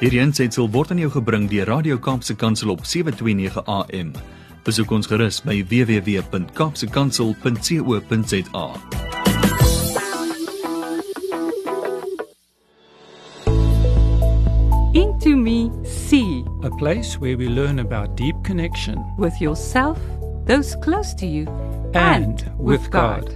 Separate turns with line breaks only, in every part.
Hierdie aanseit sal word aan jou gebring deur Radio Kaapse Kansel op 7:29 AM. Besoek ons gerus by www.kapsekansel.co.za.
Into Me See
a place where we learn about deep connection
with yourself, those close to you,
and, with God.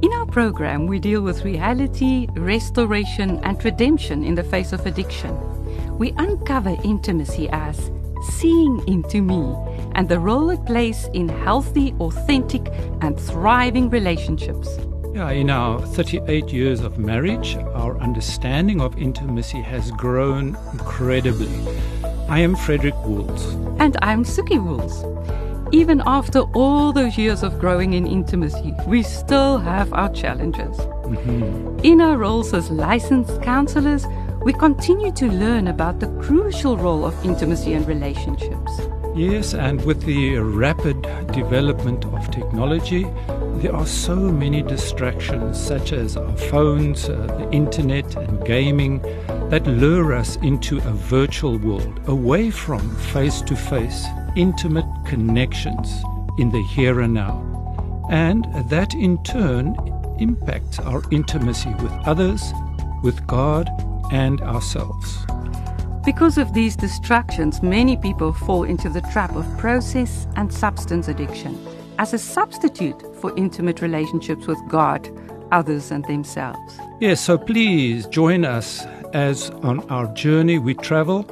In our program, we deal with reality, restoration, and redemption in the face of addiction. We uncover intimacy as seeing into me and the role it plays in healthy, authentic, and thriving relationships.
Yeah, in our 38 years of marriage, our understanding of intimacy has grown incredibly. I am Frederik Wools.
And I'm Soekie Wools. Even after all those years of growing in intimacy, we still have our challenges. Mm-hmm. In our roles as licensed counselors, we continue to learn about the crucial role of intimacy and relationships.
Yes, and with the rapid development of technology, there are so many distractions, such as our phones, uh, the internet, and gaming, that lure us into a virtual world, away from face to face, intimate connections in the here and now. And that in turn impacts our intimacy with others, with God, and ourselves.
Because of these distractions, many people fall into the trap of process and substance addiction as a substitute for intimate relationships with God, others, and themselves.
Yes, so please join us as on our journey we travel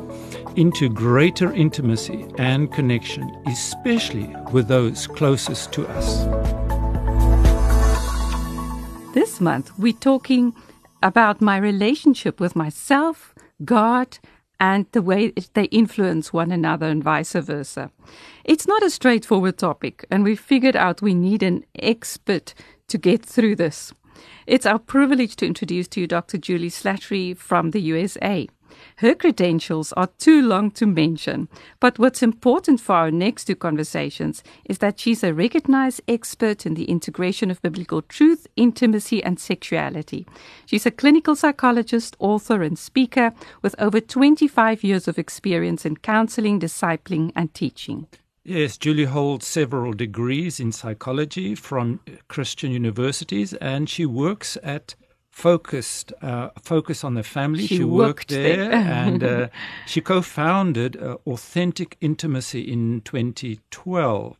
into greater intimacy and connection, especially with those closest to us.
This month, we're talking about my relationship with myself, God, and the way they influence one another and vice versa. It's not a straightforward topic, and we figured out we need an expert to get through this. It's our privilege to introduce to you Dr. Julie Slattery from the USA. Her credentials are too long to mention, but what's important for our next two conversations is that she's a recognized expert in the integration of biblical truth, intimacy, and sexuality. She's a clinical psychologist, author, and speaker with over 25 years of experience in counseling, discipling, and teaching.
Yes, Julie holds several degrees in psychology from Christian universities, and she works at focused uh, focus on the family.
She,
she
worked,
worked there,
there.
and uh, she co-founded uh, Authentic Intimacy in 2012.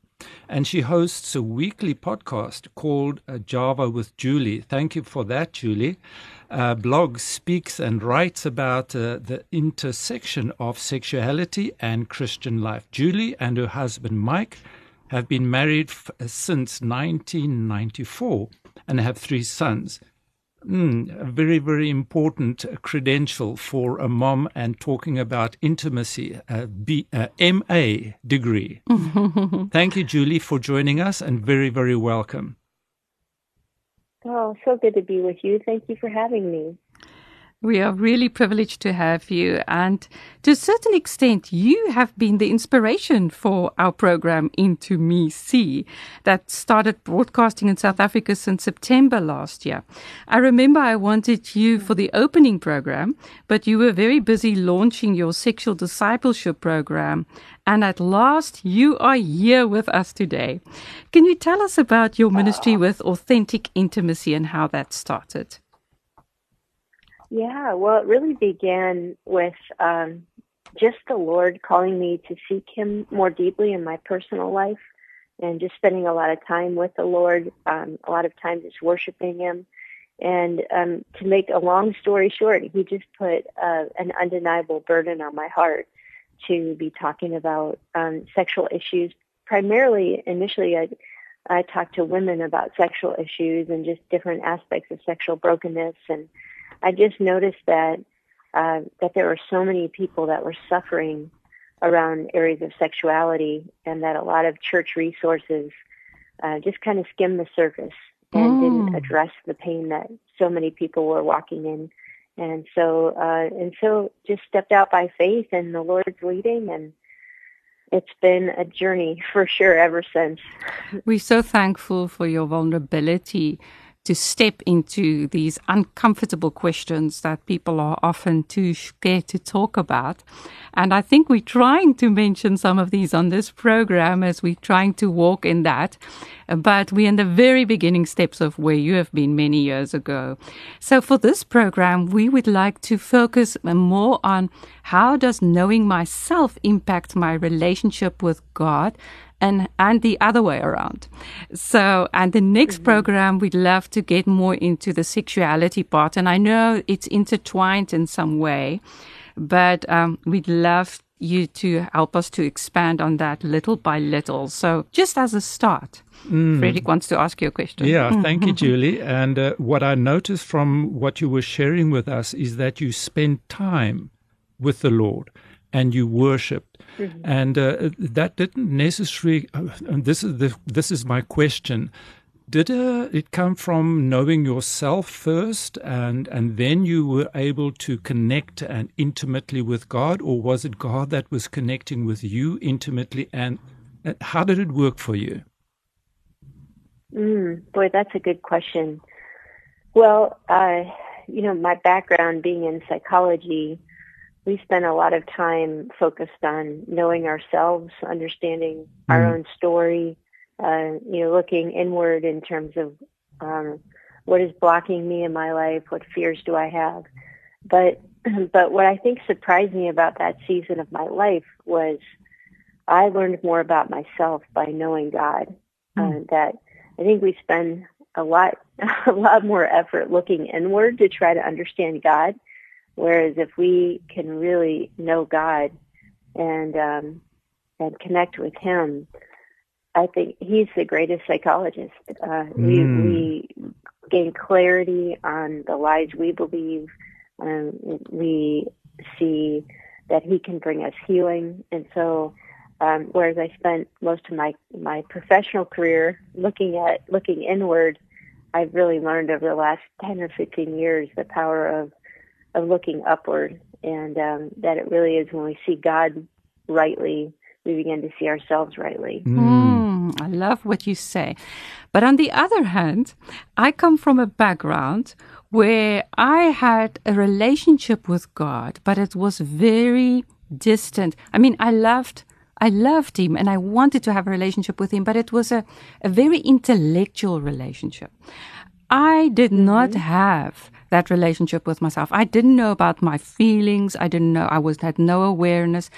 And she hosts a weekly podcast called uh, Java with Julie. Thank you for that, Julie. Uh, blog speaks and writes about uh, the intersection of sexuality and Christian life. Julie and her husband Mike have been married f- since 1994 and have three sons. Mm, a very, very important credential for a mom and talking about intimacy, a B, a MA degree. Thank you, Julie, for joining us and very, very welcome.
Oh, so good to be with you. Thank you for having me.
We are really privileged to have you. And to a certain extent, you have been the inspiration for our program Into Me See that started broadcasting in South Africa since September last year. I remember I wanted you for the opening program, but you were very busy launching your sexual discipleship program. And at last, you are here with us today. Can you tell us about your ministry with authentic intimacy and how that started?
Yeah, well, it really began with um, just the Lord calling me to seek Him more deeply in my personal life and just spending a lot of time with the Lord, um, a lot of time just worshiping Him. And um, to make a long story short, He just put uh, an undeniable burden on my heart to be talking about um, sexual issues. Primarily, initially, I, I talked to women about sexual issues and just different aspects of sexual brokenness and I just noticed that uh, that there were so many people that were suffering around areas of sexuality, and that a lot of church resources uh, just kind of skimmed the surface and mm. didn't address the pain that so many people were walking in. And so, uh, and so, just stepped out by faith, and the Lord's leading, and it's been a journey for sure ever since.
We're so thankful for your vulnerability to step into these uncomfortable questions that people are often too scared to talk about. And I think we're trying to mention some of these on this program as we're trying to walk in that. But we're in the very beginning steps of where you have been many years ago. So for this program, we would like to focus more on how does knowing myself impact my relationship with God and and the other way around. So, and the next mm-hmm. program, we'd love to get more into the sexuality part, and I know it's intertwined in some way, but um, we'd love you to help us to expand on that little by little. So, just as a start. Mm. Frederik wants to ask you a question.
Yeah, thank you, Julie. And uh, what I noticed from what you were sharing with us is that you spend time with the Lord and you worship Mm-hmm. And uh, that didn't necessarily. Uh, this is the, this is my question. Did uh, it come from knowing yourself first, and and then you were able to connect and intimately with God, or was it God that was connecting with you intimately? And, and how did it work for you?
Mm, boy, that's a good question. Well, uh, you know, my background being in psychology, we spend a lot of time focused on knowing ourselves, understanding mm-hmm. our own story, uh, you know, looking inward in terms of um, what is blocking me in my life, what fears do I have. But but what I think surprised me about that season of my life was I learned more about myself by knowing God. Mm. Uh, that I think we spend a lot a lot more effort looking inward to try to understand God Whereas if we can really know God and um, and connect with Him, I think He's the greatest psychologist. Uh, mm. We we gain clarity on the lies we believe. Um, we see that He can bring us healing, and so. Um, whereas I spent most of my my professional career looking at looking inward, I've really learned over the last ten or fifteen years the power of of looking upward, and um, that it really is when we see God rightly, we begin to see ourselves rightly.
Mm, I love what you say. But on the other hand, I come from a background where I had a relationship with God, but it was very distant. I mean, I loved I loved him and I wanted to have a relationship with him, but it was a, a very intellectual relationship. I did mm-hmm. not have that relationship with myself. I didn't know about my feelings. I didn't know, I was, had no awareness.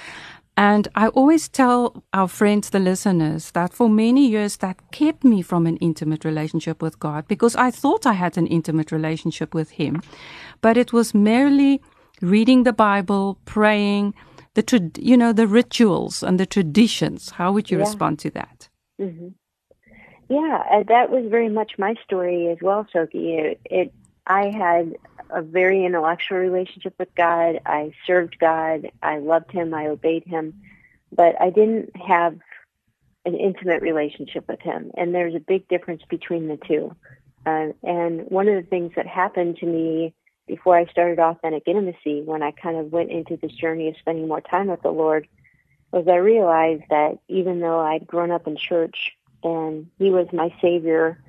And I always tell our friends, the listeners, that for many years that kept me from an intimate relationship with God because I thought I had an intimate relationship with Him. But it was merely reading the Bible, praying, the, tra- you know, the rituals and the traditions. How would you yeah. respond to that?
Mm-hmm. Yeah, that was very much my story as well, Soekie. It, it I had a very intellectual relationship with God. I served God. I loved Him. I obeyed Him. But I didn't have an intimate relationship with Him. And there's a big difference between the two. Uh, and one of the things that happened to me before I started authentic intimacy, when I kind of went into this journey of spending more time with the Lord, was I realized that even though I'd grown up in church and He was my Savior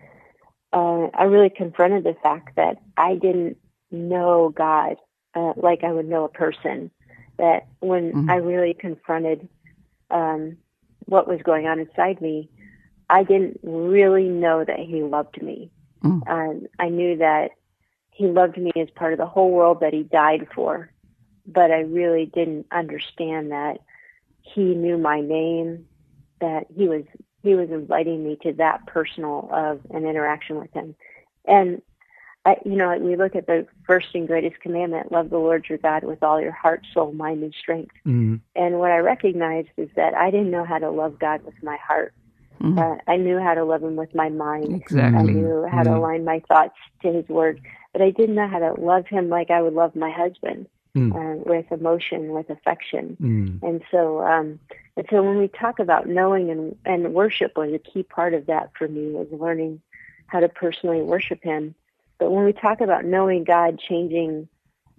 uh, I really confronted the fact that I didn't know God uh, like I would know a person. That when mm-hmm. I really confronted um, what was going on inside me, I didn't really know that He loved me. Mm. Um, I knew that He loved me as part of the whole world that He died for, but I really didn't understand that He knew my name, that He was he was inviting me to that personal of an interaction with him. And I, you know, we look at the first and greatest commandment, love the Lord your God with all your heart, soul, mind, and strength. Mm-hmm. And what I recognized is that I didn't know how to love God with my heart. Mm-hmm. Uh, I knew how to love him with my mind.
Exactly.
I knew how mm-hmm. to align my thoughts to his word. But I didn't know how to love him like I would love my husband mm. uh, with emotion, with affection. Mm. And so, um, and so when we talk about knowing and, and worship was a key part of that for me was learning how to personally worship him. But when we talk about knowing God changing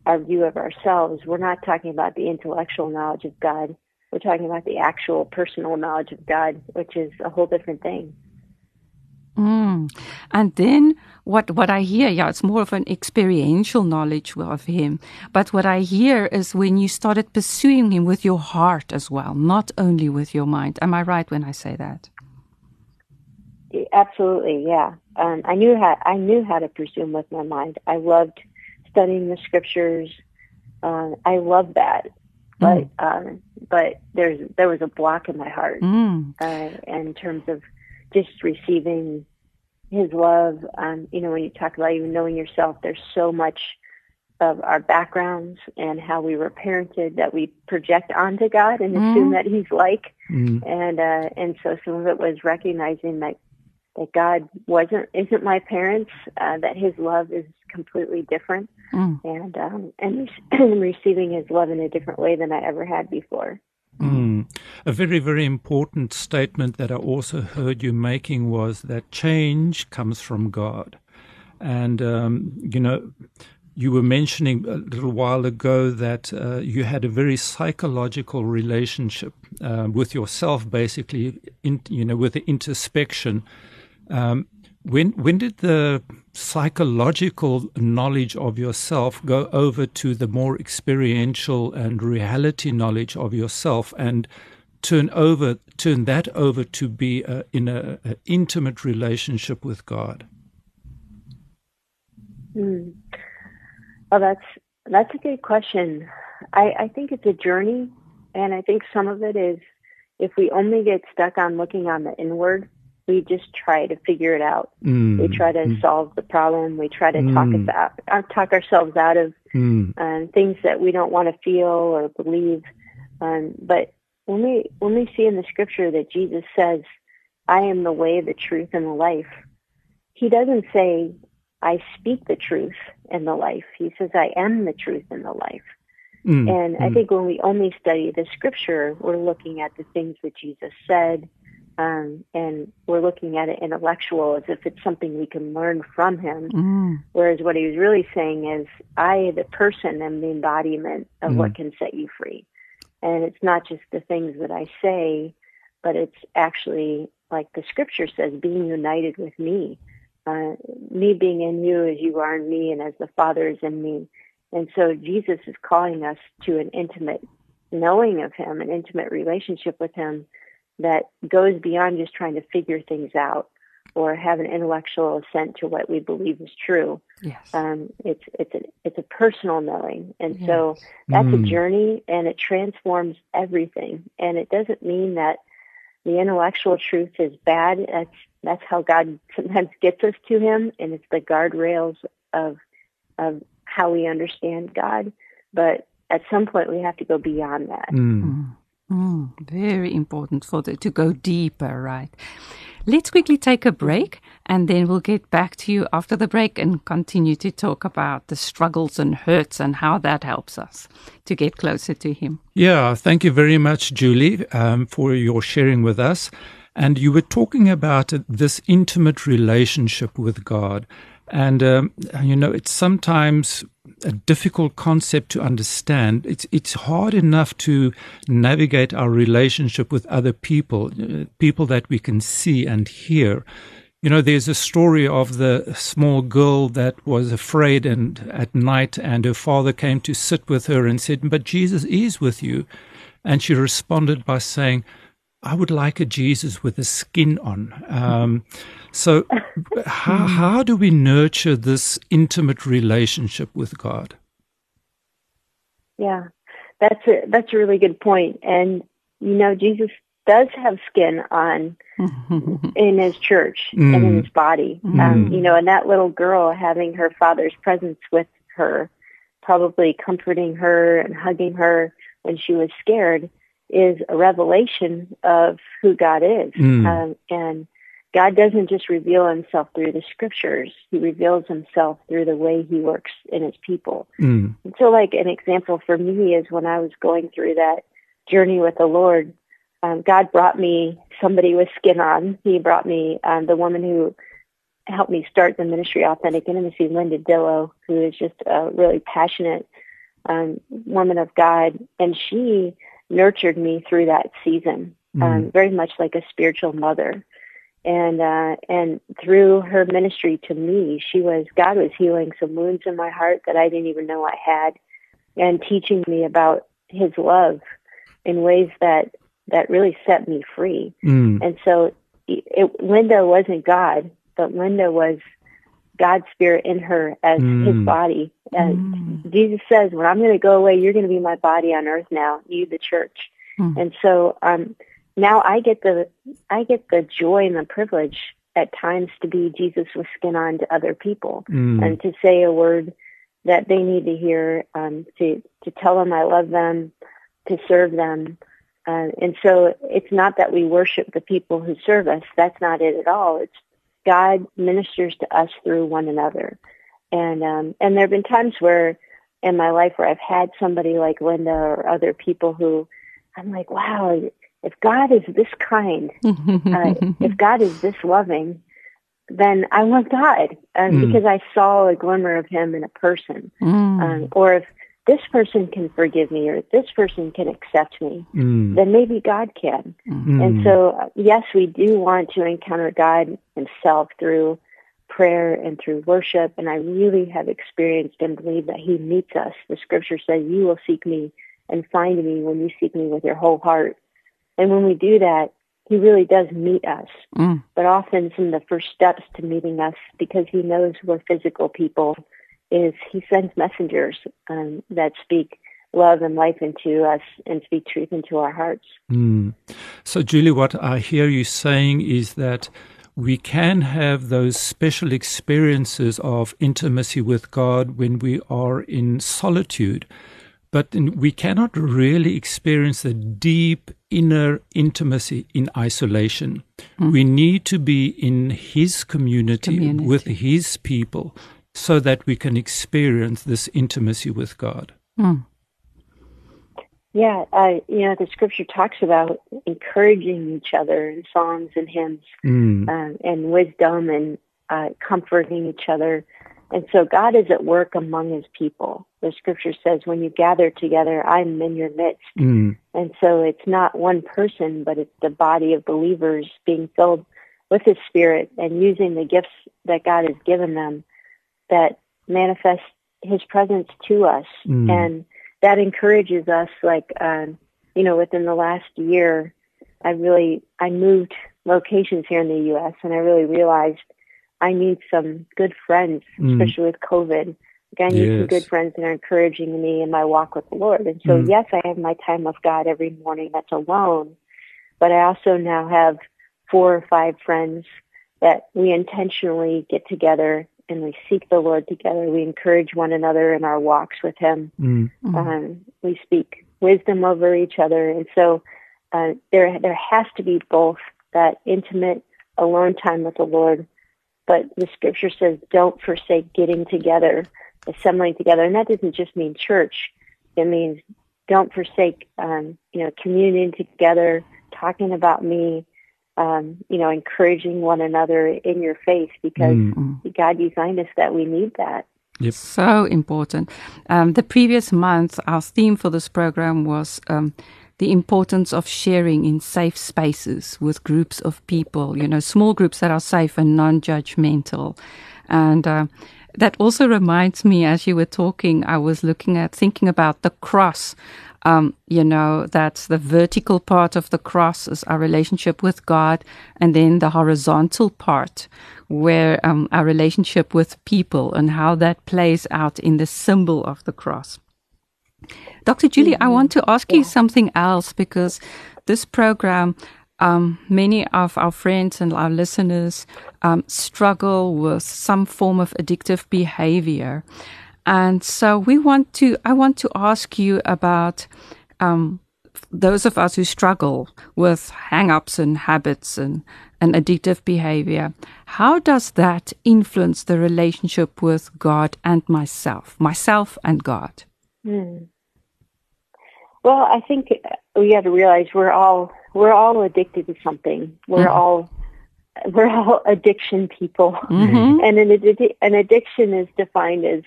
our view of ourselves, we're not talking about the intellectual knowledge of God. We're talking about the actual personal knowledge of God, which is a whole different thing.
Mm. And then what what I hear, yeah, it's more of an experiential knowledge of him. But what I hear is when you started pursuing him with your heart as well, not only with your mind. Am I right when I say that?
Absolutely, yeah. Um, I knew how I knew how to pursue him with my mind. I loved studying the scriptures. Uh, I love that, but mm. um, but there's there was a block in my heart mm. uh, in terms of just receiving his love. Um, you know, when you talk about even knowing yourself, there's so much of our backgrounds and how we were parented that we project onto God and mm. assume that He's like. Mm. And uh, and so some of it was recognizing that that God wasn't isn't my parents, uh, that His love is completely different, mm. and um, and receiving His love in a different way than I ever had before.
Mm. A very, very important statement that I also heard you making was that change comes from God. And, um, you know, you were mentioning a little while ago that uh, you had a very psychological relationship uh, with yourself, basically, in, you know, with the introspection. Um, when when did the psychological knowledge of yourself go over to the more experiential and reality knowledge of yourself and turn over turn that over to be a, in a, a, intimate relationship with God?
Mm. Well, that's that's a good question. I, I think it's a journey, and I think some of it is if we only get stuck on looking on the inward we just try to figure it out. Mm. We try to mm. solve the problem. We try to mm. talk about uh, talk ourselves out of mm. um, things that we don't want to feel or believe. Um, but when we when we see in the scripture that Jesus says, "I am the way, the truth, and the life," He doesn't say, "I speak the truth and the life." He says, "I am the truth and the life." Mm. And I mm. think when we only study the scripture, we're looking at the things that Jesus said um, and we're looking at it intellectual as if it's something we can learn from him. Mm. Whereas what he was really saying is, I, the person, am the embodiment of mm. what can set you free. And it's not just the things that I say, but it's actually, like the scripture says, being united with me. Uh, me being in you as you are in me and as the Father is in me. And so Jesus is calling us to an intimate knowing of him, an intimate relationship with him that goes beyond just trying to figure things out or have an intellectual assent to what we believe is true. Yes. Um, it's it's a it's a personal knowing, and yes. so that's mm. a journey, and it transforms everything. And it doesn't mean that the intellectual truth is bad. That's that's how God sometimes gets us to Him, and it's the guardrails of of how we understand God. But at some point, we have to go beyond that.
Mm. Mm. Very important for the, to go deeper, right? Let's quickly take a break and then we'll get back to you after the break and continue to talk about the struggles and hurts and how that helps us to get closer to Him.
Yeah, thank you very much, Julie, um, for your sharing with us. And you were talking about this intimate relationship with God. And, um, you know, it's sometimes a difficult concept to understand. It's it's hard enough to navigate our relationship with other people, uh, people that we can see and hear. You know, there's a story of the small girl that was afraid and at night, and her father came to sit with her and said, "But Jesus is with you," and she responded by saying, "I would like a Jesus with a skin on." Um, so, how, hmm. how do we nurture this intimate relationship with God?
Yeah, that's a, that's a really good point. And, you know, Jesus does have skin on in his church mm. and in his body. Mm. Um, you know, and that little girl having her father's presence with her, probably comforting her and hugging her when she was scared, is a revelation of who God is. Mm. Um, and God doesn't just reveal himself through the scriptures. He reveals himself through the way he works in his people. Mm. And so like an example for me is when I was going through that journey with the Lord, um, God brought me somebody with skin on. He brought me um, the woman who helped me start the ministry Authentic Intimacy, Linda Dillow, who is just a really passionate um, woman of God. And she nurtured me through that season, mm. very much like a spiritual mother and uh, and through her ministry to me, she was God was healing some wounds in my heart that I didn't even know I had, and teaching me about His love in ways that that really set me free.
Mm.
And so, it, Linda wasn't God, but Linda was God's spirit in her as
Mm.
His body. And Jesus says, "When I'm going to go away, you're going to be my body on earth now, you, the church."
Mm.
And so, um, now I get the I get the joy and the privilege at times to be Jesus with skin on to other people
Mm.
and to say a word that they need to hear, um, to to tell them I love them, to serve them. Uh, and so it's not that we worship the people who serve us. That's not it at all. It's God ministers to us through one another. And um, and there have been times where in my life where I've had somebody like Linda or other people who I'm like, wow, if God is this kind, uh, if God is this loving, then I want God um,
Mm.
because I saw a glimmer of Him in a person.
Mm.
Um, or if this person can forgive me or this person can accept me,
Mm.
then maybe God can.
Mm.
And so, uh, yes, we do want to encounter God Himself through prayer and through worship. And I really have experienced and believe that He meets us. The Scripture says, "You will seek me and find me when you seek me with your whole heart." And when we do that, He really does meet us.
Mm.
But often, some of the first steps to meeting us, because He knows we're physical people, is He sends messengers um, that speak love and life into us and speak truth into our hearts.
Mm. So, Julie, what I hear you saying is that we can have those special experiences of intimacy with God when we are in solitude, but we cannot really experience the deep inner intimacy in isolation. We need to be in His community,
Community.
with His people so that we can experience this intimacy with God.
Mm.
Yeah, uh, you know, the scripture talks about encouraging each other in songs and hymns
Mm.
um, and wisdom and uh, comforting each other. And so God is at work among his people. The scripture says, when you gather together, I'm in your midst.
Mm.
And so it's not one person, but it's the body of believers being filled with his spirit and using the gifts that God has given them that manifest his presence to us.
Mm.
And that encourages us like, um, you know, within the last year, I really, I moved locations here in the U.S. and I really realized I need some good friends,
Mm.
especially with COVID. Like I need some good friends that are encouraging me in my walk with the Lord. And so,
Mm.
yes, I have my time with God every morning. That's alone. But I also now have four or five friends that we intentionally get together and we seek the Lord together. We encourage one another in our walks with Him.
Mm.
Um, we speak wisdom over each other, and so uh, there there has to be both that intimate alone time with the Lord, but the Scripture says don't forsake getting together, assembling together, and that doesn't just mean church. It means don't forsake, um, you know, communing together, talking about me, um, you know, encouraging one another in your faith because
Mm.
God designed us that we need that.
Yep.
So important. Um, the previous month, our theme for this program was um, the importance of sharing in safe spaces with groups of people, you know, small groups that are safe and non judgmental. And uh, that also reminds me, as you were talking, I was looking at, thinking about the cross. Um, you know, that's the vertical part of the cross is our relationship with God, and then the horizontal part, where um, our relationship with people and how that plays out in the symbol of the cross. Dr. Julie, I want to ask you something else because this program, um, many of our friends and our listeners um, struggle with some form of addictive behavior. And so we want to, I want to ask you about um, those of us who struggle with hang ups and habits and, and addictive behavior. How does that influence the relationship with God and myself, myself and God?
Hmm. Well, I think we have to realize we're all we're all addicted to something. We're
Mhm.
all we're all addiction people,
Mhm.
and an, addi- an addiction is defined as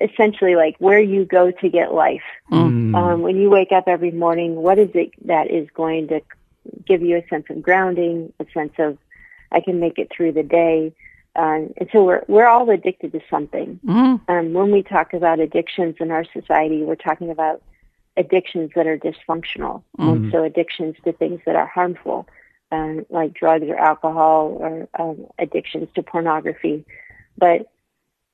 essentially like where you go to get life.
Mm.
Um, when you wake up every morning, what is it that is going to give you a sense of grounding, a sense of I can make it through the day. Um, and so we're we're all addicted to something.
Mm.
Um, when we talk about addictions in our society, we're talking about addictions that are dysfunctional, and so addictions to things that are harmful, um, like drugs or alcohol, or um, addictions to pornography. But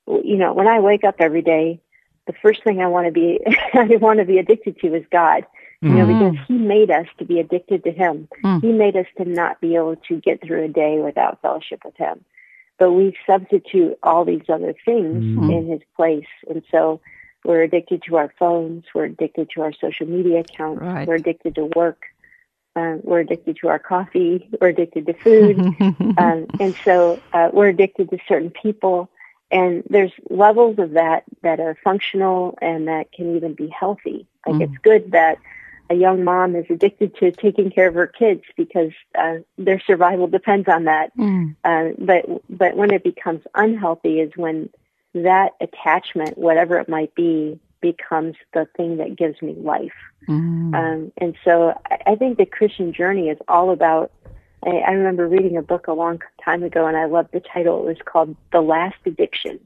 you know, when I wake up every day, the first thing I want to be I want to be addicted to is God. You know, because He made us to be addicted to Him.
Mm.
He made us to not be able to get through a day without fellowship with Him. But we substitute all these other things in His place, and so we're addicted to our phones. We're addicted to our social media accounts.
Right.
We're addicted to work. Um, we're addicted to our coffee. We're addicted to food, um, and so uh, we're addicted to certain people. And there's levels of that that are functional and that can even be healthy. Like it's good that a young mom is addicted to taking care of her kids because uh, their survival depends on that.
Mm.
Uh, but but when it becomes unhealthy is when that attachment, whatever it might be, becomes the thing that gives me life.
Mm.
Um, and so I, I think the Christian journey is all about. I, I remember reading a book a long time ago, and I loved the title. It was called "The Last Addiction."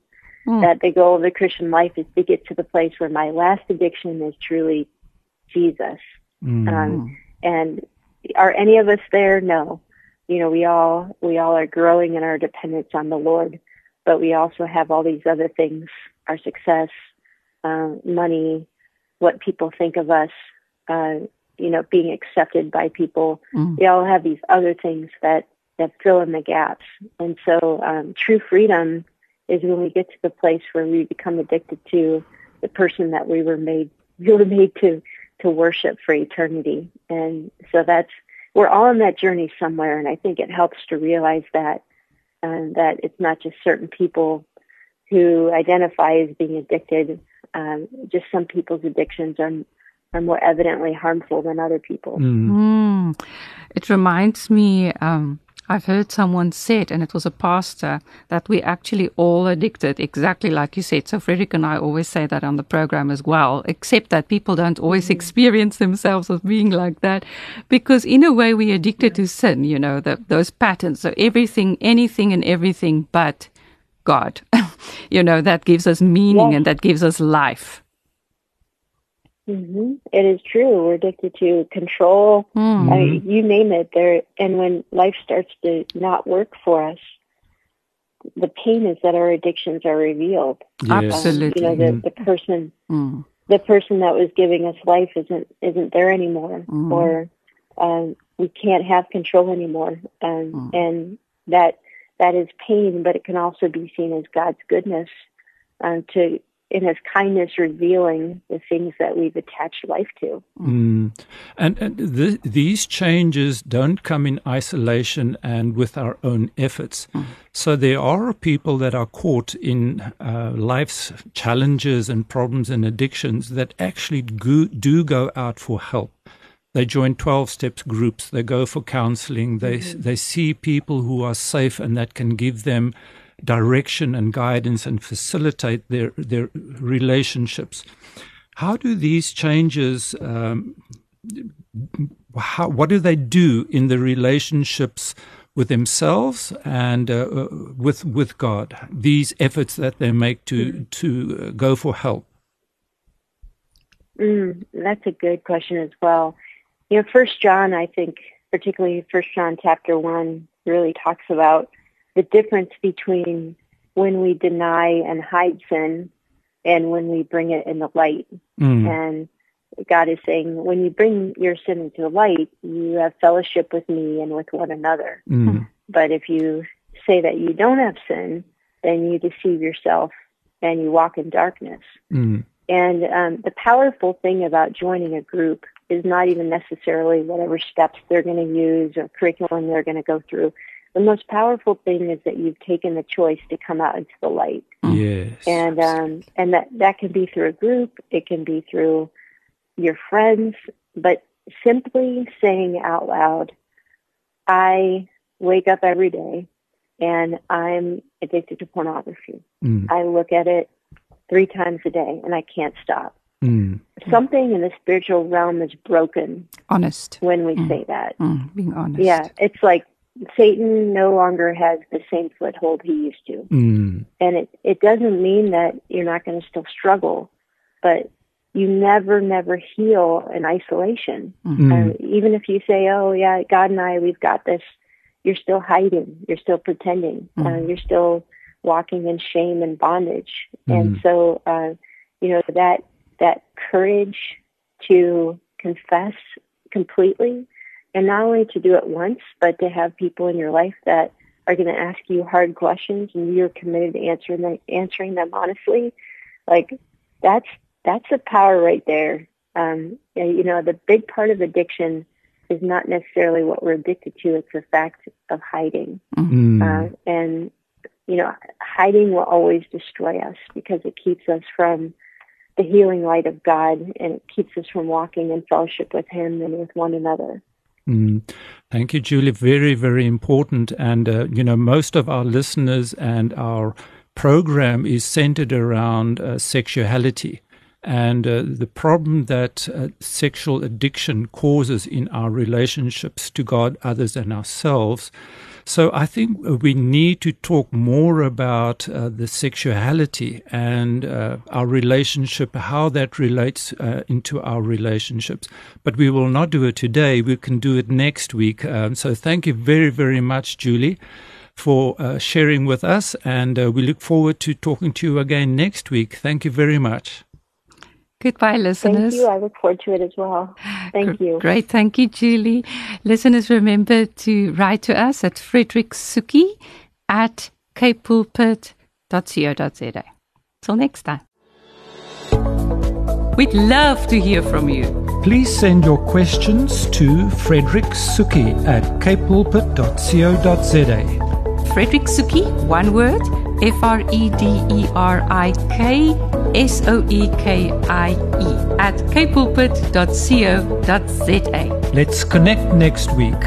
Mm.
That the goal of the Christian life is to get to the place where my last addiction is truly Jesus. Um, and are any of us there? No. You know, we all we all are growing in our dependence on the Lord, but we also have all these other things: our success, um, money, what people think of us, uh, you know, being accepted by people.
Mm.
We all have these other things that that fill in the gaps. And so, um, true freedom is when we get to the place where we become addicted to the person that we were made we were made to to worship for eternity. And so that's we're all on that journey somewhere, and I think it helps to realize that um, that it's not just certain people who identify as being addicted. Um, just some people's addictions are are more evidently harmful than other people.
Mm. It reminds me, um, I've heard someone said, and it was a pastor, that we actually all addicted, exactly like you said. So Frederik and I always say that on the program as well, except that people don't always mm. experience themselves as being like that, because in a way we're addicted to sin, you know, the, those patterns. So everything, anything and everything but God, you know, that gives us meaning
Yes.
and that gives us life.
Hmm It is true. We're addicted to control.
Mm.
I mean, you name it. There, and when life starts to not work for us, the pain is that our addictions are revealed.
Yes.
Absolutely.
You know, the, the person,
Mm.
the person that was giving us life isn't isn't there anymore,
Mhm.
or um, we can't have control anymore, um,
Mm.
and that that is pain. But it can also be seen as God's goodness um, to in His kindness revealing the things that we've attached life to.
Mm. And, and th- these changes don't come in isolation and with our own efforts. So there are people that are caught in uh, life's challenges and problems and addictions that actually go, do go out for help. They join 12 steps groups, they go for counseling, they, they see people who are safe and that can give them direction and guidance and facilitate their, their relationships. How do these changes, um, how, what do they do in the relationships with themselves and uh, uh, with with God? These efforts that they make to to uh, go for help.
Mm, that's a good question as well. You know, First John, I think, particularly First John chapter one, really talks about the difference between when we deny and hide sin and when we bring it in the light.
Mm.
And God is saying, when you bring your sin into the light, you have fellowship with me and with one another.
Mm.
But if you say that you don't have sin, then you deceive yourself and you walk in darkness.
Mm.
And um, the powerful thing about joining a group is not even necessarily whatever steps they're going to use or curriculum they're going to go through. The most powerful thing is that you've taken the choice to come out into the light,
Yes.
and um, and that that can be through a group, it can be through your friends, but simply saying out loud, "I wake up every day, and I'm addicted to pornography.
Mm.
I look at it three times a day, and I can't stop."
Mm.
something in the spiritual realm is broken
Honest.
when we say that.
Mm, being honest.
Yeah, it's like Satan no longer has the same foothold he used to.
Mm.
And it, it doesn't mean that you're not going to still struggle, but you never, never heal in isolation.
Mm.
Uh, even if you say, oh, yeah, God and I, we've got this, you're still hiding. You're still pretending. Uh,
Mm.
you're still walking in shame and bondage. And
Mm.
so, uh, you know, that, that courage to confess completely and not only to do it once, but to have people in your life that are going to ask you hard questions and you're committed to answering them, answering them honestly. Like that's, that's the power right there. Um, you know, the big part of addiction is not necessarily what we're addicted to. It's the fact of hiding.
Mm.
Uh, and, you know, hiding will always destroy us because it keeps us from the healing light of God and it keeps us from walking in fellowship with Him and with one another.
Mm. Thank you, Julie. Very, very important. And, uh, you know, most of our listeners and our program is centered around uh, sexuality and uh, the problem that uh, sexual addiction causes in our relationships to God, others, and ourselves. So I think we need to talk more about uh, the sexuality and uh, our relationship, how that relates uh, into our relationships. But we will not do it today. We can do it next week. Um, so thank you very, very much, Julie, for uh, sharing with us. And uh, we look forward to talking to you again next week. Thank you very much.
Goodbye, listeners.
Thank you. I look forward to it as well. Thank you.
Great. Thank you, Julie. Listeners, remember to write to us at Frederik Soekie at capepulpit.co.za. Till next time. We'd love to hear from you.
Please send your questions to Frederik Soekie at capepulpit.co.za.
Frederik Soekie, one word, F R E D E R I K S O E K I E, at capepulpit.co.za.
Let's connect next week.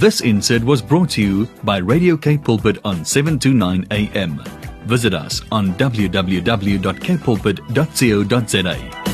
This insert was brought to you by Radio Cape Pulpit on 729 AM. Visit us on www.capepulpit.co.za.